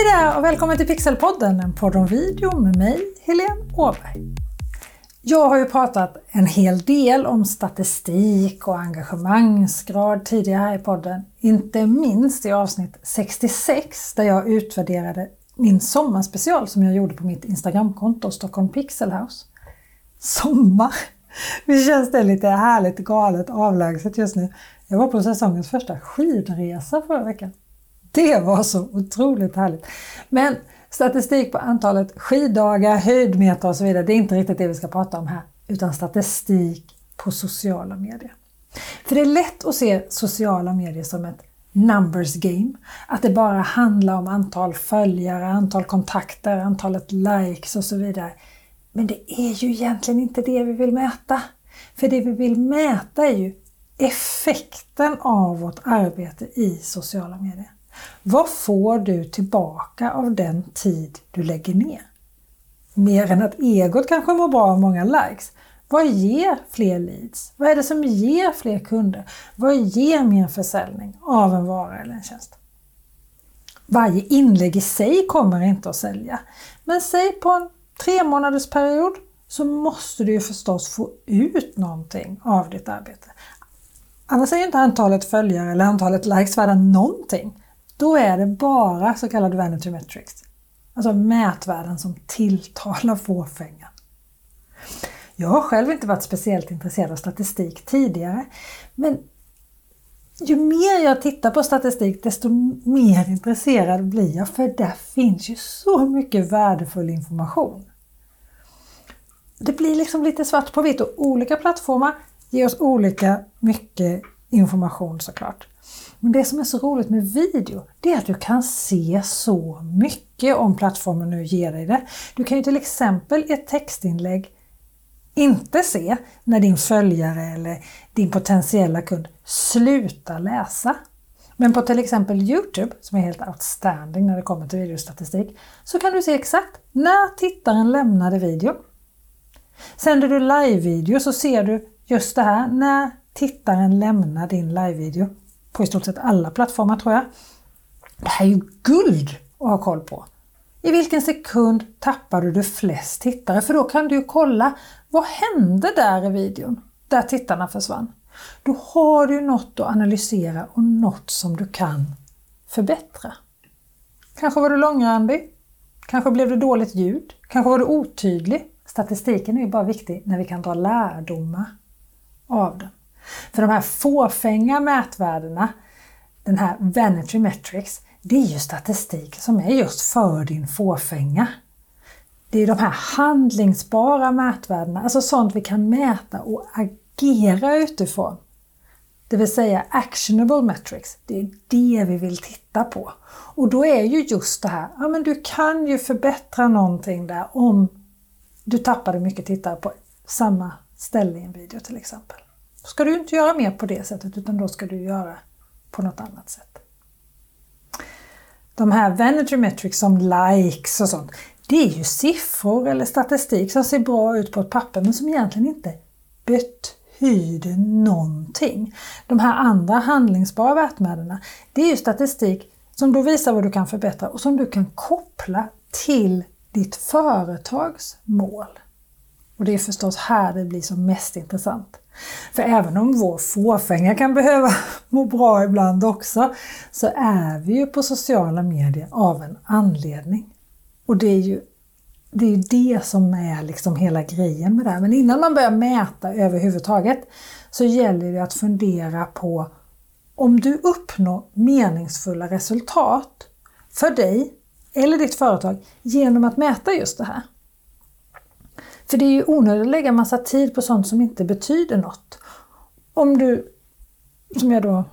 Hej där och välkommen till Pixelpodden, en podd om video med mig, Helene Åberg. Jag har ju pratat en hel del om statistik och engagemangsgrad tidigare här i podden. Inte minst i avsnitt 66 där jag utvärderade min sommarspecial som jag gjorde på mitt Instagramkonto Stockholm Pixel House. Sommar! Visst känns det lite härligt, galet, avlägset just nu? Jag var på säsongens första skidresa förra veckan. Det var så otroligt härligt. Men statistik på antalet skiddagar, höjdmeter och så vidare, det är inte riktigt det vi ska prata om här. Utan statistik på sociala medier. För det är lätt att se sociala medier som ett numbers game. Att det bara handlar om antal följare, antal kontakter, antalet likes och så vidare. Men det är ju egentligen inte det vi vill mäta. För det vi vill mäta är ju effekten av vårt arbete i sociala medier. Vad får du tillbaka av den tid du lägger ner? Mer än att egot kanske mår bra av många likes. Vad ger fler leads? Vad är det som ger fler kunder? Vad ger mer försäljning av en vara eller en tjänst? Varje inlägg i sig kommer inte att sälja. Men säg på en tre månaders period så måste du ju förstås få ut någonting av ditt arbete. Annars är ju inte antalet följare eller antalet likes värda någonting. Då är det bara så kallad vanity metrics. Alltså mätvärden som tilltalar fåfängan. Jag har själv inte varit speciellt intresserad av statistik tidigare, men ju mer jag tittar på statistik desto mer intresserad blir jag för där finns ju så mycket värdefull information. Det blir liksom lite svart på vitt och olika plattformar ger oss olika mycket information såklart. Men det som är så roligt med video, det är att du kan se så mycket om plattformen nu ger dig det. Du kan ju till exempel i ett textinlägg inte se när din följare eller din potentiella kund slutar läsa. Men på till exempel Youtube, som är helt outstanding när det kommer till videostatistik, så kan du se exakt när tittaren lämnade videon. Sänder du live-video så ser du just det här, när tittaren lämnar din live-video på i stort sett alla plattformar tror jag. Det här är ju guld att ha koll på. I vilken sekund tappade du flest tittare? För då kan du ju kolla vad hände där i videon där tittarna försvann. Då har du något att analysera och något som du kan förbättra. Kanske var du långrandig? Kanske blev det dåligt ljud? Kanske var du otydlig? Statistiken är ju bara viktig när vi kan dra lärdomar av den. För de här fåfänga mätvärdena, den här vanity metrics, det är ju statistik som är just för din fåfänga. Det är de här handlingsbara mätvärdena, alltså sånt vi kan mäta och agera utifrån. Det vill säga actionable metrics, det är det vi vill titta på. Och då är ju just det här, ja men du kan ju förbättra någonting där om du tappade mycket tittare på samma ställe i en video till exempel. Ska du inte göra mer på det sättet utan då ska du göra på något annat sätt. De här vanity metrics som likes och sånt, det är ju siffror eller statistik som ser bra ut på ett papper men som egentligen inte betyder någonting. De här andra handlingsbara värdena, det är ju statistik som då visar vad du kan förbättra och som du kan koppla till ditt företags mål. Och det är förstås här det blir som mest intressant. För även om vår fåfänga kan behöva må bra ibland också, så är vi ju på sociala medier av en anledning. Och det är ju det, är det som är liksom hela grejen med det här. Men innan man börjar mäta överhuvudtaget så gäller det att fundera på om du uppnår meningsfulla resultat för dig eller ditt företag genom att mäta just det här. För det är ju onödigt att lägga massa tid på sånt som inte betyder något. Om du, som jag då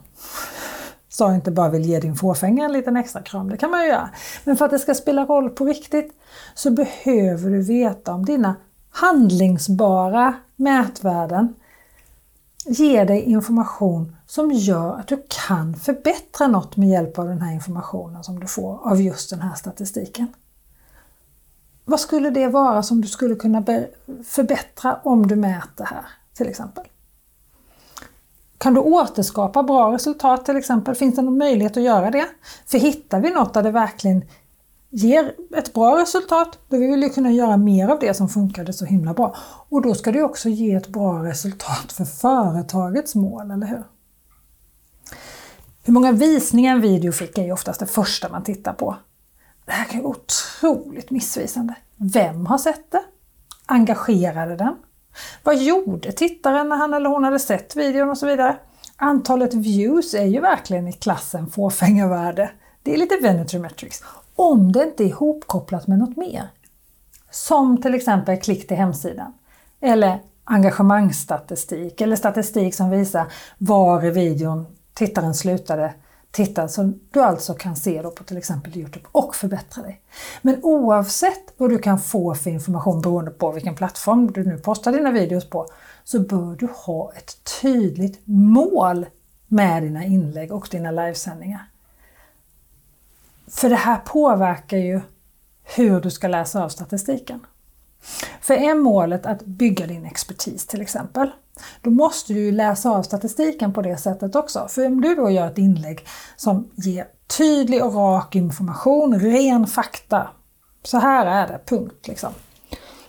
sa, inte bara vill ge din fåfänga en liten extra kram, det kan man ju göra. Men för att det ska spela roll på riktigt så behöver du veta om dina handlingsbara mätvärden ger dig information som gör att du kan förbättra något med hjälp av den här informationen som du får av just den här statistiken. Vad skulle det vara som du skulle kunna förbättra om du mäter här till exempel? Kan du återskapa bra resultat till exempel? Finns det någon möjlighet att göra det? För hittar vi något där det verkligen ger ett bra resultat, då vill vi kunna göra mer av det som funkade så himla bra. Och då ska det också ge ett bra resultat för företagets mål, eller hur? Hur många visningar en video fick är ju oftast det första man tittar på. Det här kan vara otroligt missvisande. Vem har sett det? Engagerade den? Vad gjorde tittaren när han eller hon hade sett videon och så vidare? Antalet views är ju verkligen i klassen fåfänga värde. Det är lite Venetory Metrics. Om det inte är ihopkopplat med något mer. Som till exempel klick till hemsidan. Eller engagemangsstatistik eller statistik som visar var i videon tittaren slutade titta som du alltså kan se då på till exempel Youtube och förbättra dig. Men oavsett vad du kan få för information beroende på vilken plattform du nu postar dina videos på så bör du ha ett tydligt mål med dina inlägg och dina livesändningar. För det här påverkar ju hur du ska läsa av statistiken. För är målet att bygga din expertis till exempel, då måste du läsa av statistiken på det sättet också. För om du då gör ett inlägg som ger tydlig och rak information, ren fakta, så här är det, punkt. Liksom.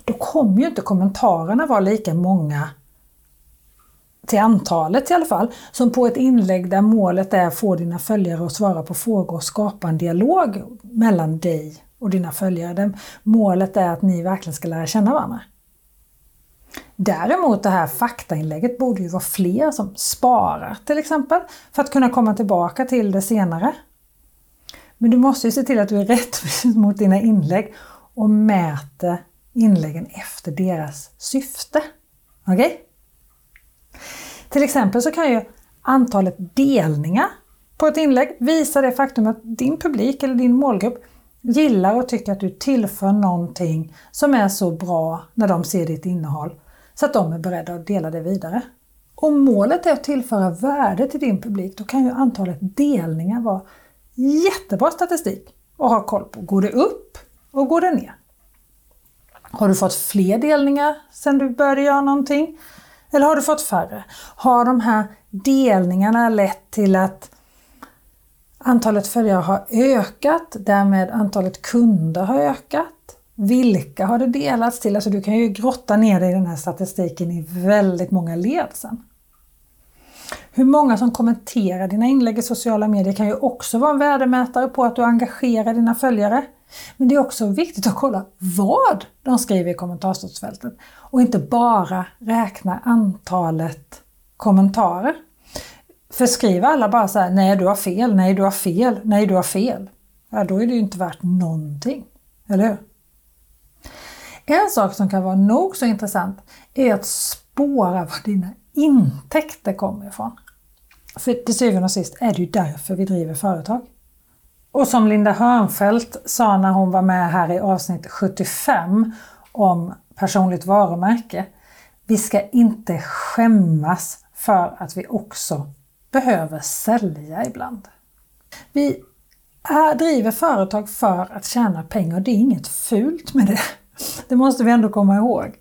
Då kommer ju inte kommentarerna vara lika många till antalet i alla fall, som på ett inlägg där målet är att få dina följare att svara på frågor och skapa en dialog mellan dig och dina följare. Målet är att ni verkligen ska lära känna varandra. Däremot det här faktainlägget borde ju vara fler som sparar till exempel för att kunna komma tillbaka till det senare. Men du måste ju se till att du är rättvis mot dina inlägg och mäter inläggen efter deras syfte. Okej? Okay? Till exempel så kan ju antalet delningar på ett inlägg visa det faktum att din publik eller din målgrupp gillar och tycker att du tillför någonting som är så bra när de ser ditt innehåll så att de är beredda att dela det vidare. Om målet är att tillföra värde till din publik, då kan ju antalet delningar vara jättebra statistik att ha koll på. Går det upp och går det ner? Har du fått fler delningar sedan du började göra någonting? Eller har du fått färre? Har de här delningarna lett till att antalet följare har ökat, därmed antalet kunder har ökat? Vilka har det delats till? Alltså du kan ju grotta ner dig i den här statistiken i väldigt många led sen. Hur många som kommenterar dina inlägg i sociala medier kan ju också vara en värdemätare på att du engagerar dina följare. Men det är också viktigt att kolla vad de skriver i kommentarsfältet och inte bara räkna antalet kommentarer. För skriver alla bara så här, nej du har fel, nej du har fel, nej du har fel. Ja, då är det ju inte värt någonting. Eller hur? En sak som kan vara nog så intressant är att spåra var dina intäkter kommer ifrån. För till syvende och sist är det ju därför vi driver företag. Och som Linda Hörnfeldt sa när hon var med här i avsnitt 75 om personligt varumärke. Vi ska inte skämmas för att vi också behöver sälja ibland. Vi är, driver företag för att tjäna pengar. Det är inget fult med det. Det måste vi ändå komma ihåg.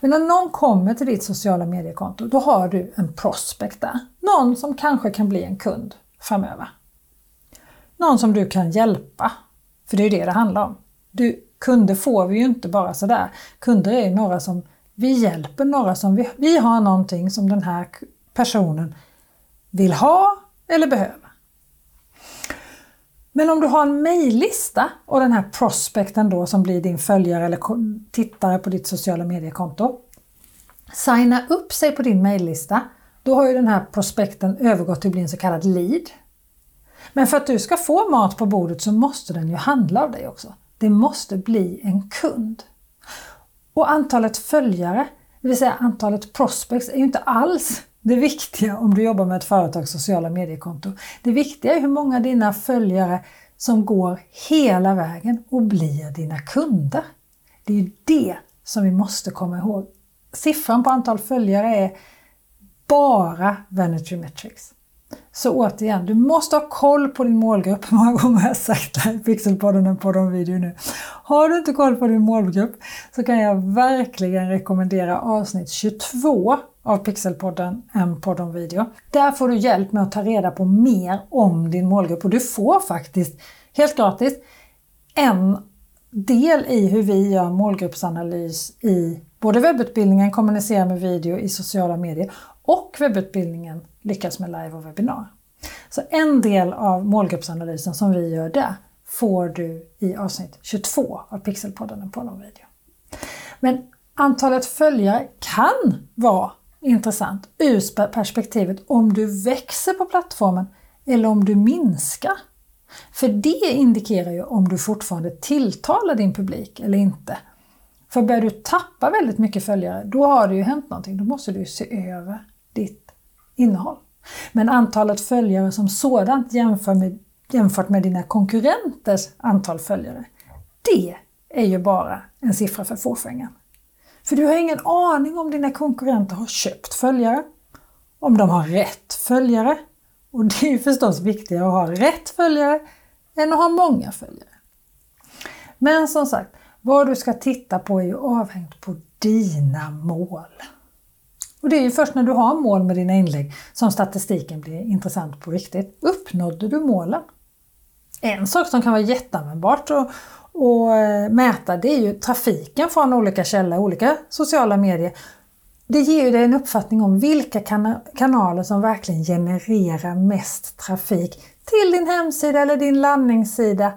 Men när någon kommer till ditt sociala mediekonto, då har du en prospect där. Någon som kanske kan bli en kund framöver. Någon som du kan hjälpa. För det är det det handlar om. Du, kunder får vi ju inte bara sådär. Kunder är några som vi hjälper, några som vi, vi har någonting som den här personen vill ha eller behöver. Men om du har en mejllista och den här prospekten då som blir din följare eller tittare på ditt sociala mediekonto. Signa upp sig på din mejllista. Då har ju den här prospekten övergått till att bli en så kallad lead. Men för att du ska få mat på bordet så måste den ju handla av dig också. Det måste bli en kund. Och antalet följare, det vill säga antalet prospects, är ju inte alls det viktiga om du jobbar med ett företags sociala mediekonto. Det viktiga är hur många dina följare som går hela vägen och blir dina kunder. Det är det som vi måste komma ihåg. Siffran på antal följare är bara Vanity Metrics. Så återigen, du måste ha koll på din målgrupp. Hur många gånger har jag sagt det här i Pixelpodden och på de video nu? Har du inte koll på din målgrupp så kan jag verkligen rekommendera avsnitt 22 av Pixelpodden, en podd om video. Där får du hjälp med att ta reda på mer om din målgrupp och du får faktiskt helt gratis en del i hur vi gör målgruppsanalys i både webbutbildningen Kommunicera med video i sociala medier och webbutbildningen Lyckas med live och webbinar. Så en del av målgruppsanalysen som vi gör där får du i avsnitt 22 av Pixelpodden på någon video. Men antalet följare kan vara intressant ur perspektivet om du växer på plattformen eller om du minskar. För det indikerar ju om du fortfarande tilltalar din publik eller inte. För börjar du tappa väldigt mycket följare, då har det ju hänt någonting. Då måste du se över ditt innehåll. Men antalet följare som sådant jämför med, jämfört med dina konkurrenters antal följare, det är ju bara en siffra för fåfängan. För du har ingen aning om dina konkurrenter har köpt följare, om de har rätt följare. Och det är ju förstås viktigare att ha rätt följare än att ha många följare. Men som sagt, vad du ska titta på är ju avhängt på dina mål. Och det är ju först när du har mål med dina inlägg som statistiken blir intressant på riktigt. Uppnådde du målen? En sak som kan vara jätteanvändbart och, och eh, mäta det är ju trafiken från olika källor, olika sociala medier. Det ger ju dig en uppfattning om vilka kanaler som verkligen genererar mest trafik till din hemsida eller din landningssida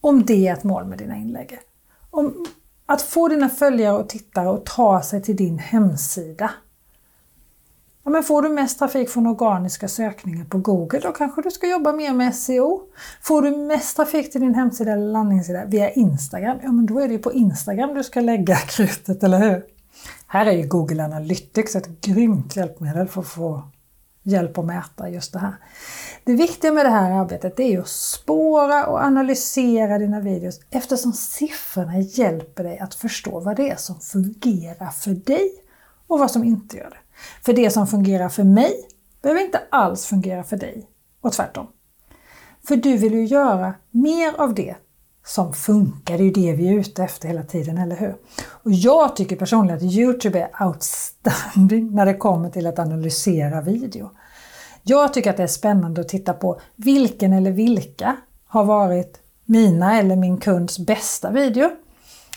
om det är ett mål med dina inlägg. Om att få dina följare och tittare att ta sig till din hemsida Ja, men får du mest trafik från organiska sökningar på Google, då kanske du ska jobba mer med SEO. Får du mest trafik till din hemsida eller landningssida via Instagram, ja men då är det ju på Instagram du ska lägga krutet, eller hur? Här är ju Google Analytics ett grymt hjälpmedel för att få hjälp att mäta just det här. Det viktiga med det här arbetet är att spåra och analysera dina videos eftersom siffrorna hjälper dig att förstå vad det är som fungerar för dig och vad som inte gör det. För det som fungerar för mig behöver inte alls fungera för dig och tvärtom. För du vill ju göra mer av det som funkar. Det är ju det vi är ute efter hela tiden, eller hur? Och jag tycker personligen att Youtube är outstanding när det kommer till att analysera video. Jag tycker att det är spännande att titta på vilken eller vilka har varit mina eller min kunds bästa video.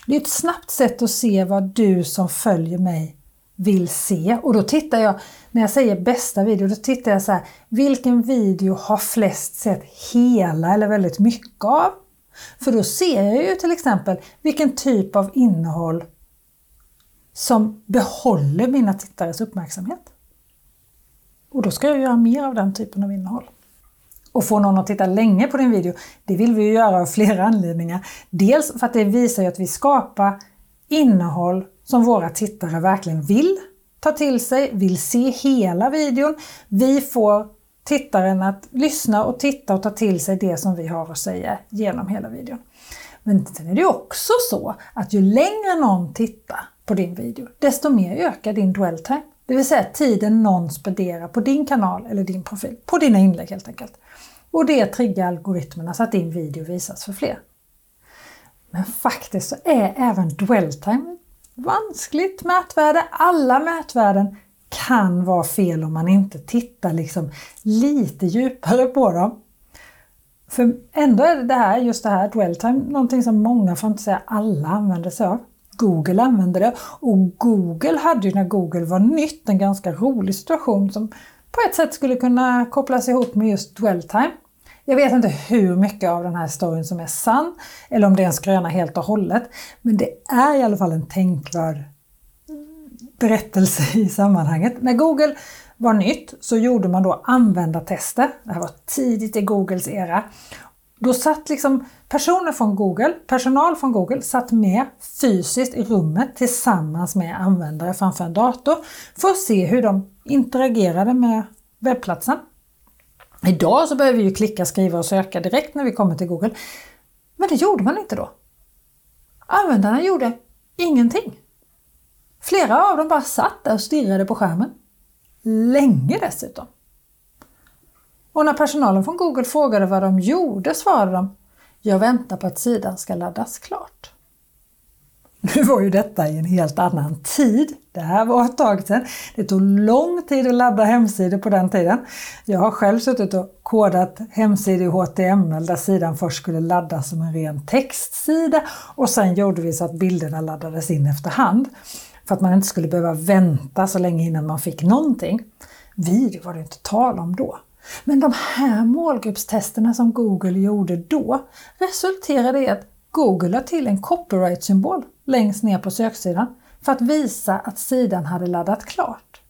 Det är ett snabbt sätt att se vad du som följer mig vill se. Och då tittar jag, när jag säger bästa video, då tittar jag så här, vilken video har flest sett hela eller väldigt mycket av? För då ser jag ju till exempel vilken typ av innehåll som behåller mina tittares uppmärksamhet. Och då ska jag göra mer av den typen av innehåll. Och få någon att titta länge på din video, det vill vi ju göra av flera anledningar. Dels för att det visar ju att vi skapar innehåll som våra tittare verkligen vill ta till sig, vill se hela videon. Vi får tittaren att lyssna och titta och ta till sig det som vi har att säga genom hela videon. Men sen är det också så att ju längre någon tittar på din video, desto mer ökar din dwell time. Det vill säga tiden någon spenderar på din kanal eller din profil, på dina inlägg helt enkelt. Och det triggar algoritmerna så att din video visas för fler. Men faktiskt så är även dwell time vanskligt mätvärde. Alla mätvärden kan vara fel om man inte tittar liksom lite djupare på dem. För ändå är det här, just det här dwell time, någonting som många, för att inte säga alla, använder sig av. Google använder det och Google hade ju när Google var nytt en ganska rolig situation som på ett sätt skulle kunna kopplas ihop med just dwell time. Jag vet inte hur mycket av den här storyn som är sann eller om det är en skröna helt och hållet. Men det är i alla fall en tänkvärd berättelse i sammanhanget. När Google var nytt så gjorde man då användartester. Det här var tidigt i Googles era. Då satt liksom personer från Google, personal från Google, satt med fysiskt i rummet tillsammans med användare framför en dator för att se hur de interagerade med webbplatsen. Idag så behöver vi ju klicka, skriva och söka direkt när vi kommer till Google. Men det gjorde man inte då. Användarna gjorde ingenting. Flera av dem bara satt där och stirrade på skärmen. Länge dessutom. Och när personalen från Google frågade vad de gjorde svarade de Jag väntar på att sidan ska laddas klart. Nu var ju detta i en helt annan tid. Det här var ett tag sedan. Det tog lång tid att ladda hemsidor på den tiden. Jag har själv suttit och kodat hemsidor i HTML där sidan först skulle laddas som en ren textsida och sen gjorde vi så att bilderna laddades in efterhand. För att man inte skulle behöva vänta så länge innan man fick någonting. Video var det inte tal om då. Men de här målgruppstesterna som Google gjorde då resulterade i att Google la till en copyright-symbol längst ner på söksidan för att visa att sidan hade laddat klart.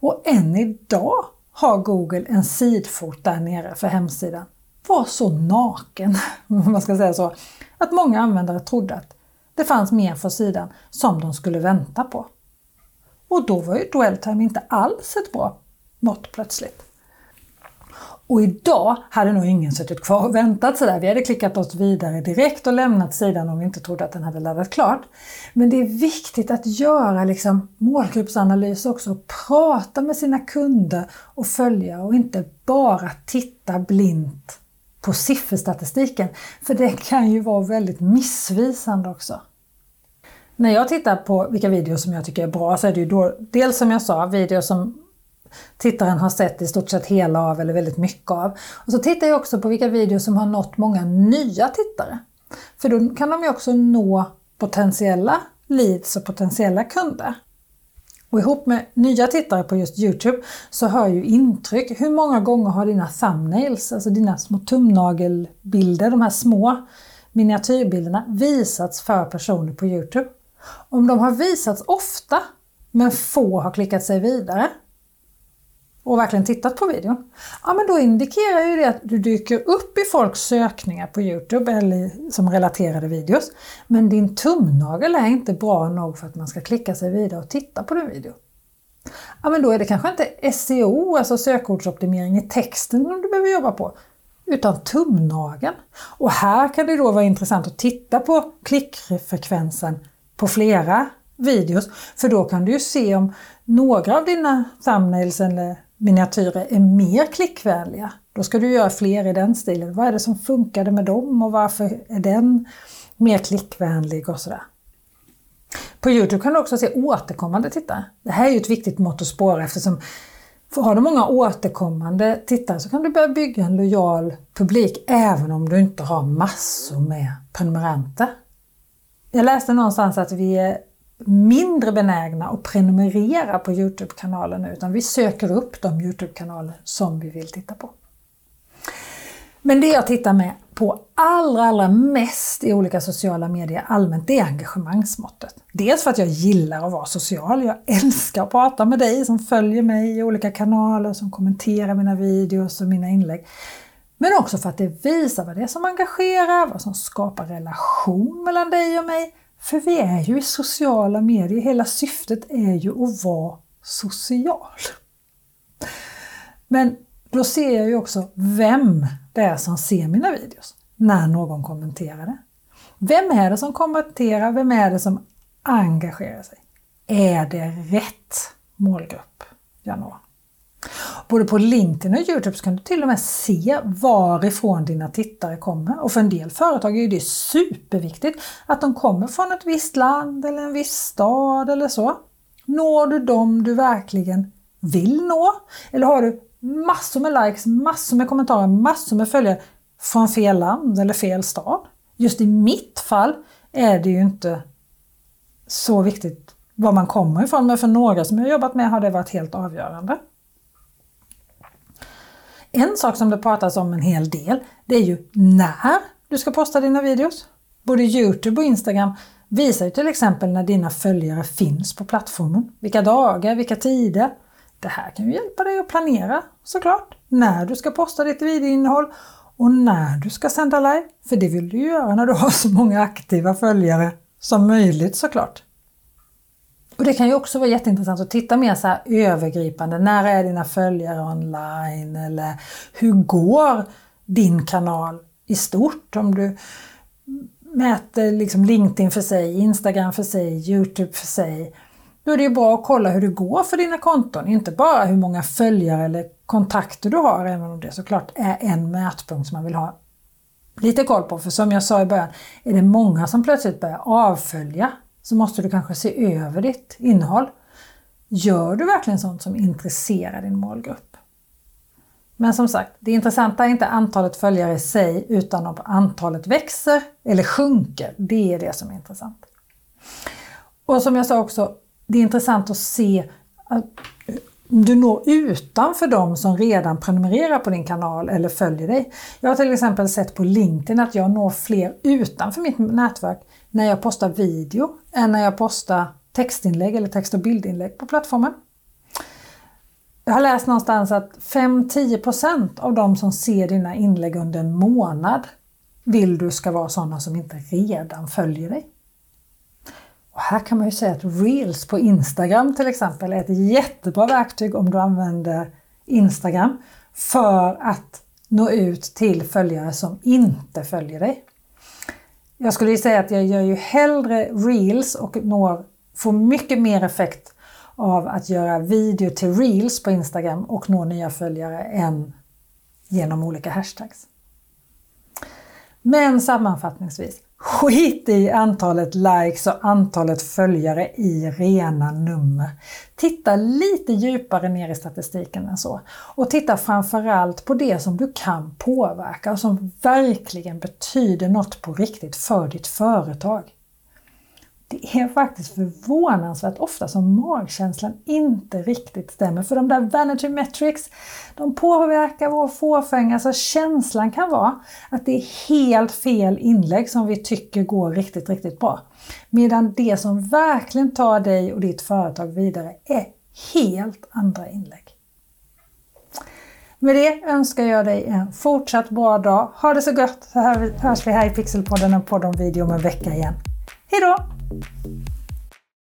Och än idag har Google en sidfot där nere för hemsidan. Var så naken, om man ska säga så, att många användare trodde att det fanns mer för sidan som de skulle vänta på. Och då var ju dwelltime inte alls ett bra mått plötsligt. Och idag hade nog ingen suttit kvar och väntat sådär. Vi hade klickat oss vidare direkt och lämnat sidan om vi inte trodde att den hade laddat klart. Men det är viktigt att göra liksom målgruppsanalys också och prata med sina kunder och följa och inte bara titta blint på sifferstatistiken. För det kan ju vara väldigt missvisande också. När jag tittar på vilka videos som jag tycker är bra så är det ju då dels som jag sa, videos som tittaren har sett i stort sett hela av eller väldigt mycket av. Och så tittar jag också på vilka videos som har nått många nya tittare. För då kan de ju också nå potentiella leads och potentiella kunder. Och ihop med nya tittare på just Youtube så hör ju intryck. Hur många gånger har dina thumbnails, alltså dina små tumnagelbilder, de här små miniatyrbilderna, visats för personer på Youtube? Om de har visats ofta men få har klickat sig vidare och verkligen tittat på videon, ja men då indikerar ju det att du dyker upp i folks sökningar på Youtube eller som relaterade videos. Men din tumnagel är inte bra nog för att man ska klicka sig vidare och titta på din video. Ja men då är det kanske inte SEO, alltså sökordsoptimering i texten som du behöver jobba på, utan tumnageln. Och här kan det då vara intressant att titta på klickfrekvensen på flera videos, för då kan du ju se om några av dina thumbnails eller miniatyrer är mer klickvänliga. Då ska du göra fler i den stilen. Vad är det som funkade med dem och varför är den mer klickvänlig och sådär. På Youtube kan du också se återkommande tittare. Det här är ju ett viktigt mått att spåra eftersom har du många återkommande tittare så kan du börja bygga en lojal publik även om du inte har massor med prenumeranter. Jag läste någonstans att vi är mindre benägna att prenumerera på Youtube-kanalen nu utan vi söker upp de Youtube-kanaler som vi vill titta på. Men det jag tittar med på allra, allra mest i olika sociala medier allmänt, det är engagemangsmåttet. Dels för att jag gillar att vara social. Jag älskar att prata med dig som följer mig i olika kanaler, som kommenterar mina videos och mina inlägg. Men också för att det visar vad det är som engagerar, vad som skapar relation mellan dig och mig för vi är ju i sociala medier, hela syftet är ju att vara social. Men då ser jag ju också vem det är som ser mina videos när någon kommenterar det. Vem är det som kommenterar? Vem är det som engagerar sig? Är det rätt målgrupp jag når? Både på LinkedIn och Youtube så kan du till och med se varifrån dina tittare kommer. Och för en del företag är det superviktigt att de kommer från ett visst land eller en viss stad eller så. Når du dem du verkligen vill nå? Eller har du massor med likes, massor med kommentarer, massor med följare från fel land eller fel stad? Just i mitt fall är det ju inte så viktigt var man kommer ifrån, men för några som jag jobbat med har det varit helt avgörande. En sak som det pratas om en hel del, det är ju när du ska posta dina videos. Både Youtube och Instagram visar ju till exempel när dina följare finns på plattformen. Vilka dagar, vilka tider. Det här kan ju hjälpa dig att planera såklart. När du ska posta ditt videoinnehåll och när du ska sända live. För det vill du ju göra när du har så många aktiva följare som möjligt såklart. Och Det kan ju också vara jätteintressant att titta mer så övergripande. När är dina följare online? Eller hur går din kanal i stort? Om du mäter liksom LinkedIn för sig, Instagram för sig, Youtube för sig. Då är det ju bra att kolla hur det går för dina konton. Inte bara hur många följare eller kontakter du har, även om det såklart är en mätpunkt som man vill ha lite koll på. För som jag sa i början, är det många som plötsligt börjar avfölja så måste du kanske se över ditt innehåll. Gör du verkligen sånt som intresserar din målgrupp? Men som sagt, det intressanta är inte antalet följare i sig utan om antalet växer eller sjunker. Det är det som är intressant. Och som jag sa också, det är intressant att se att du når utanför de som redan prenumererar på din kanal eller följer dig. Jag har till exempel sett på LinkedIn att jag når fler utanför mitt nätverk när jag postar video än när jag postar textinlägg eller text och bildinlägg på plattformen. Jag har läst någonstans att 5-10% av de som ser dina inlägg under en månad vill du ska vara sådana som inte redan följer dig. Och här kan man ju säga att Reels på Instagram till exempel är ett jättebra verktyg om du använder Instagram för att nå ut till följare som inte följer dig. Jag skulle säga att jag gör ju hellre Reels och når, får mycket mer effekt av att göra video till Reels på Instagram och nå nya följare än genom olika hashtags. Men sammanfattningsvis, skit i antalet likes och antalet följare i rena nummer. Titta lite djupare ner i statistiken än så. Och titta framförallt på det som du kan påverka och som verkligen betyder något på riktigt för ditt företag. Det är faktiskt förvånansvärt ofta som magkänslan inte riktigt stämmer. För de där vanity metrics, de påverkar vår fåfänga. Så känslan kan vara att det är helt fel inlägg som vi tycker går riktigt, riktigt bra. Medan det som verkligen tar dig och ditt företag vidare är helt andra inlägg. Med det önskar jag dig en fortsatt bra dag. Ha det så gott så hörs vi här i Pixelpodden, en podd om video om en vecka igen. Hejdå! thank you